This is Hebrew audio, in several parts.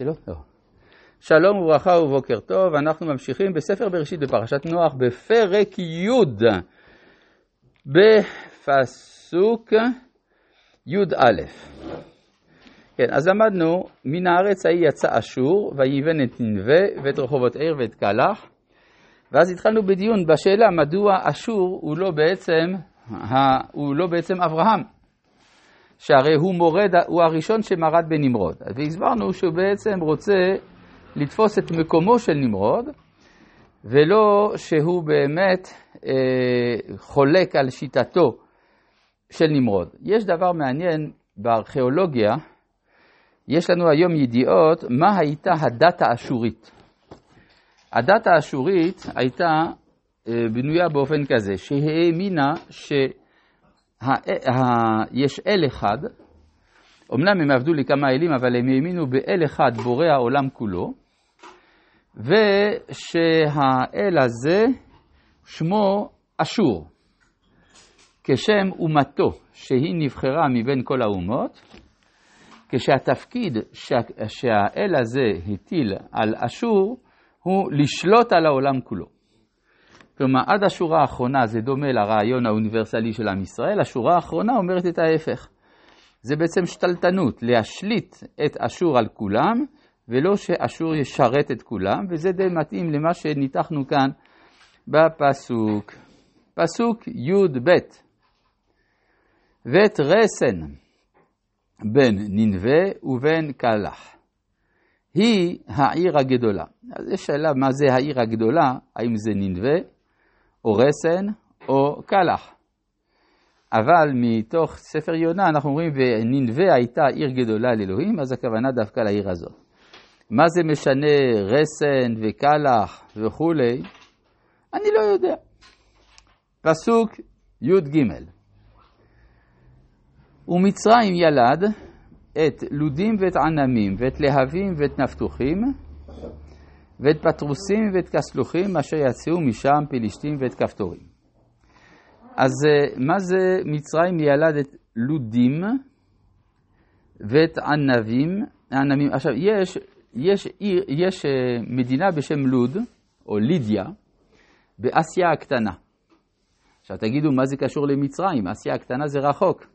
לא, לא. שלום וברכה ובוקר טוב, אנחנו ממשיכים בספר בראשית בפרשת נוח בפרק י' בפסוק י"א. כן, אז למדנו, מן הארץ ההיא יצא אשור, ויבן את ננבה ואת רחובות עיר ואת קלח, ואז התחלנו בדיון בשאלה מדוע אשור הוא לא בעצם, הוא לא בעצם אברהם. שהרי הוא מורד, הוא הראשון שמרד בנמרוד. והסברנו שהוא בעצם רוצה לתפוס את מקומו של נמרוד, ולא שהוא באמת אה, חולק על שיטתו של נמרוד. יש דבר מעניין בארכיאולוגיה, יש לנו היום ידיעות מה הייתה הדת האשורית. הדת האשורית הייתה אה, בנויה באופן כזה, שהאמינה ש... יש אל אחד, אמנם הם עבדו לכמה אלים, אבל הם האמינו באל אחד בורא העולם כולו, ושהאל הזה שמו אשור, כשם אומתו שהיא נבחרה מבין כל האומות, כשהתפקיד שה, שהאל הזה הטיל על אשור הוא לשלוט על העולם כולו. כלומר, עד השורה האחרונה זה דומה לרעיון האוניברסלי של עם ישראל, השורה האחרונה אומרת את ההפך. זה בעצם שתלטנות, להשליט את אשור על כולם, ולא שאשור ישרת את כולם, וזה די מתאים למה שניתחנו כאן בפסוק. פסוק י"ב: ואת רסן בין ננבה ובין קלח. היא העיר הגדולה. אז יש שאלה מה זה העיר הגדולה, האם זה ננבה או רסן או קלח. אבל מתוך ספר יונה אנחנו אומרים וננבה הייתה עיר גדולה לאלוהים, אז הכוונה דווקא לעיר הזאת. מה זה משנה רסן וקלח וכולי? אני לא יודע. פסוק י"ג ומצרים ילד את לודים ואת ענמים ואת להבים ואת נפתוחים ואת פטרוסים ואת כסלוחים אשר יצאו משם פלישתים ואת כפתורים. אז אה, מה זה מצרים ילד את לודים ואת ענבים, ענבים. עכשיו יש, יש, יש, אה, מדינה בשם לוד, או לידיה, באסיה הקטנה. עכשיו תגידו, מה זה קשור למצרים? אסיה הקטנה זה רחוק.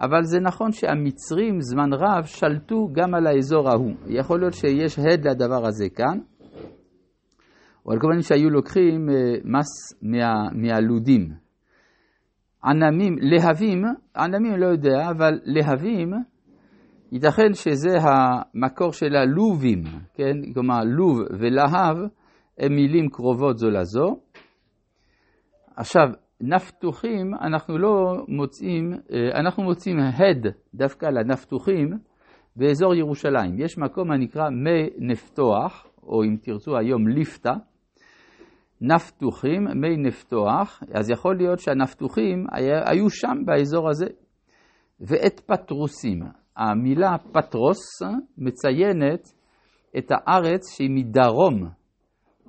אבל זה נכון שהמצרים זמן רב שלטו גם על האזור ההוא. יכול להיות שיש הד לדבר הזה כאן, או על כל פנים שהיו לוקחים אה, מס מה, מהלודים. ענמים, להבים, ענמים לא יודע, אבל להבים, ייתכן שזה המקור של הלובים, כן? כלומר, לוב ולהב הם מילים קרובות זו לזו. עכשיו, נפתוחים, אנחנו לא מוצאים, אה, אנחנו מוצאים הד דווקא לנפתוחים באזור ירושלים. יש מקום הנקרא מי נפתוח, או אם תרצו היום ליפתא, נפתוחים, מי נפתוח, אז יכול להיות שהנפתוחים היו שם באזור הזה. ואת פטרוסים, המילה פטרוס מציינת את הארץ שהיא מדרום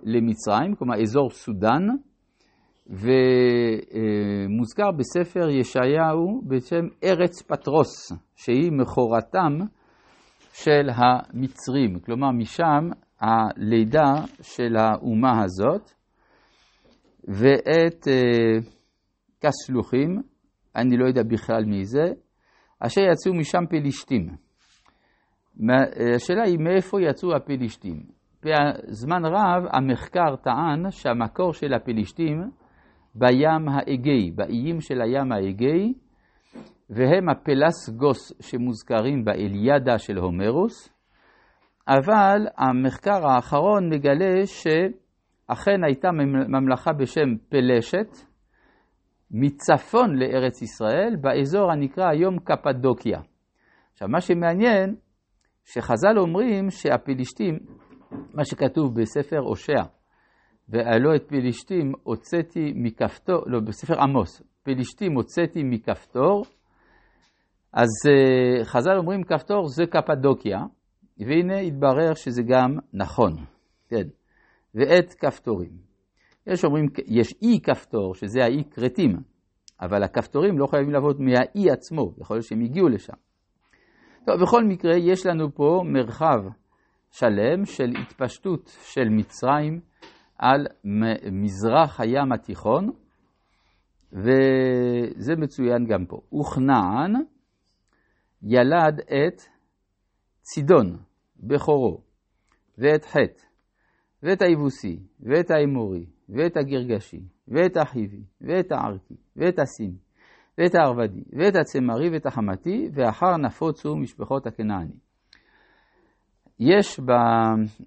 למצרים, כלומר אזור סודאן, ומוזכר בספר ישעיהו בשם ארץ פטרוס, שהיא מכורתם של המצרים, כלומר משם הלידה של האומה הזאת. ואת אה, כסלוחים, אני לא יודע בכלל מי זה, אשר יצאו משם פלישתים. השאלה היא מאיפה יצאו הפלישתים. בזמן רב המחקר טען שהמקור של הפלישתים בים האגאי, באיים של הים האגאי, והם הפלסגוס שמוזכרים באליאדה של הומרוס, אבל המחקר האחרון מגלה ש... אכן הייתה ממלכה בשם פלשת, מצפון לארץ ישראל, באזור הנקרא היום קפדוקיה. עכשיו, מה שמעניין, שחז"ל אומרים שהפלישתים, מה שכתוב בספר הושע, והלא את פלישתים הוצאתי מכפתור, לא, בספר עמוס, פלישתים הוצאתי מכפתור, אז uh, חז"ל אומרים כפתור זה קפדוקיה, והנה התברר שזה גם נכון, כן. ואת כפתורים. יש אומרים, יש אי כפתור, שזה האי כרתים, אבל הכפתורים לא חייבים לעבוד מהאי עצמו, יכול להיות שהם הגיעו לשם. טוב, בכל מקרה, יש לנו פה מרחב שלם של התפשטות של מצרים על מזרח הים התיכון, וזה מצוין גם פה. וכנען ילד את צידון, בכורו, ואת חטא, ואת היבוסי, ואת האמורי, ואת הגרגשי, ואת החיבי, ואת הערכי, ואת הסיני, ואת הערבדי, ואת הצמרי, ואת החמתי, ואחר נפוצו משפחות הכנעני. יש, ב...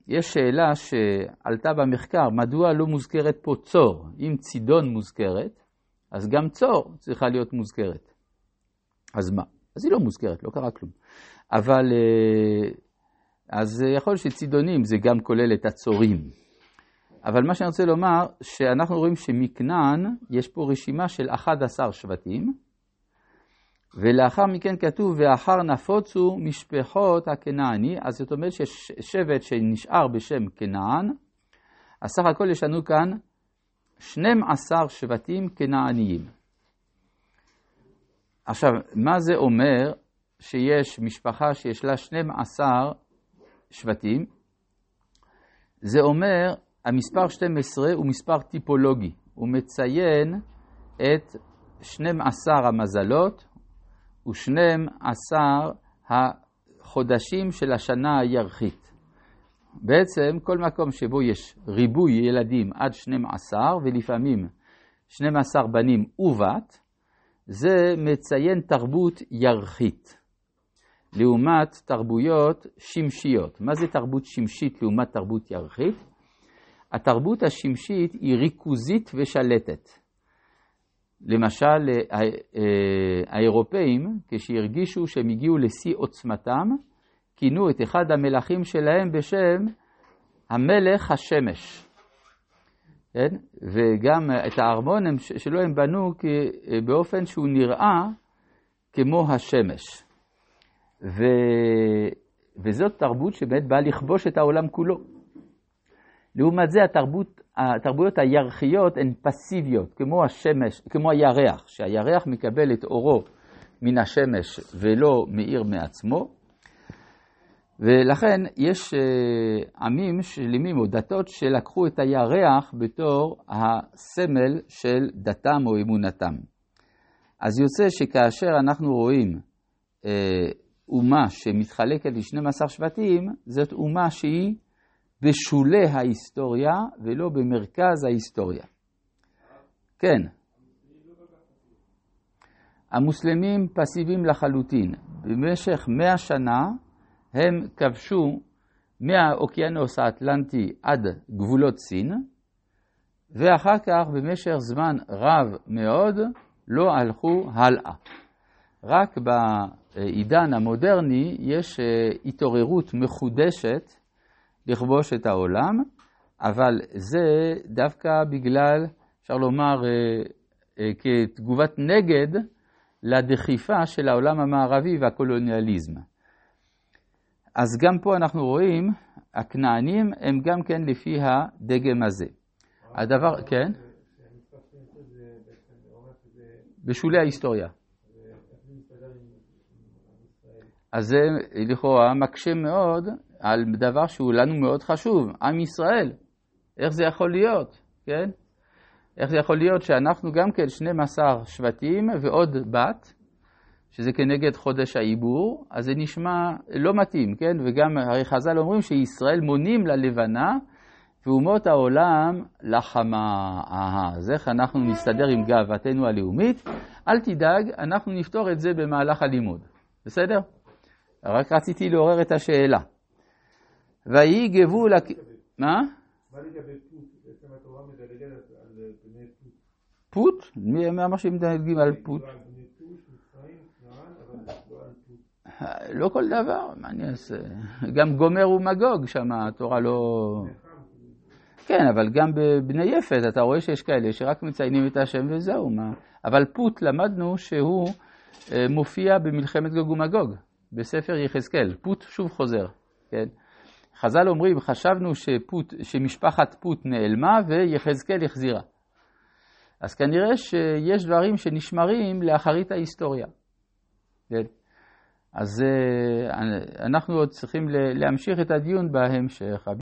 יש שאלה שעלתה במחקר, מדוע לא מוזכרת פה צור? אם צידון מוזכרת, אז גם צור צריכה להיות מוזכרת. אז מה? אז היא לא מוזכרת, לא קרה כלום. אבל, אה, אז יכול להיות שצידונים זה גם כולל את הצורים. אבל מה שאני רוצה לומר, שאנחנו רואים שמכנען יש פה רשימה של 11 שבטים, ולאחר מכן כתוב, ואחר נפוצו משפחות הכנעני, אז זאת אומרת ששבט שנשאר בשם כנען, אז סך הכל יש לנו כאן 12 שבטים כנעניים. עכשיו, מה זה אומר שיש משפחה שיש לה 12 שבטים? זה אומר, המספר 12 הוא מספר טיפולוגי, הוא מציין את 12 המזלות ו-12 החודשים של השנה הירחית. בעצם כל מקום שבו יש ריבוי ילדים עד 12 ולפעמים 12 בנים ובת, זה מציין תרבות ירחית, לעומת תרבויות שמשיות. מה זה תרבות שמשית לעומת תרבות ירחית? התרבות השמשית היא ריכוזית ושלטת. למשל, אה, האירופאים, כשהרגישו שהם הגיעו לשיא עוצמתם, כינו את אחד המלכים שלהם בשם המלך השמש. כן? וגם את הארמון שלו הם בנו באופן שהוא נראה כמו השמש. ו... וזאת תרבות שבאמת באה לכבוש את העולם כולו. לעומת זה התרבות, התרבויות הירחיות הן פסיביות, כמו השמש, כמו הירח, שהירח מקבל את אורו מן השמש ולא מאיר מעצמו, ולכן יש אה, עמים שלמים או דתות שלקחו את הירח בתור הסמל של דתם או אמונתם. אז יוצא שכאשר אנחנו רואים אה, אומה שמתחלקת ל-12 שבטים, זאת אומה שהיא בשולי ההיסטוריה ולא במרכז ההיסטוריה. כן. המוסלמים פסיביים לחלוטין. במשך מאה שנה הם כבשו מהאוקיינוס האטלנטי עד גבולות סין, ואחר כך במשך זמן רב מאוד לא הלכו הלאה. רק בעידן המודרני יש אה, התעוררות מחודשת לכבוש את העולם, אבל זה דווקא בגלל, אפשר לומר, אה, אה, כתגובת נגד לדחיפה של העולם המערבי והקולוניאליזם. אז גם פה אנחנו רואים, הכנענים הם גם כן לפי הדגם הזה. הדבר, כן? בשולי ההיסטוריה. אז זה לכאורה מקשה מאוד על דבר שהוא לנו מאוד חשוב, עם ישראל. איך זה יכול להיות, כן? איך זה יכול להיות שאנחנו גם כן 12 שבטים ועוד בת, שזה כנגד חודש העיבור, אז זה נשמע לא מתאים, כן? וגם הרי חז"ל אומרים שישראל מונים ללבנה ואומות העולם לחמה. אהה, אז איך אנחנו נסתדר עם גאוותנו הלאומית? אל תדאג, אנחנו נפתור את זה במהלך הלימוד, בסדר? רק רציתי לעורר את השאלה. ויהי גבול... מה? מה לגבי פוט? בעצם התורה מדלגת על בני פוט. פוט? מי אמר שמדלגים על פוט? לא כל דבר, מה אני אעשה? גם גומר ומגוג שם התורה לא... כן, אבל גם בבני יפת אתה רואה שיש כאלה שרק מציינים את השם וזהו, מה... אבל פוט למדנו שהוא אה, מופיע במלחמת גוג ומגוג, בספר יחזקאל. פוט שוב חוזר, כן? חז"ל אומרים, חשבנו שפוט, שמשפחת פוט נעלמה ויחזקאל החזירה. אז כנראה שיש דברים שנשמרים לאחרית ההיסטוריה. כן? אז אנחנו עוד צריכים להמשיך את הדיון בהמשך.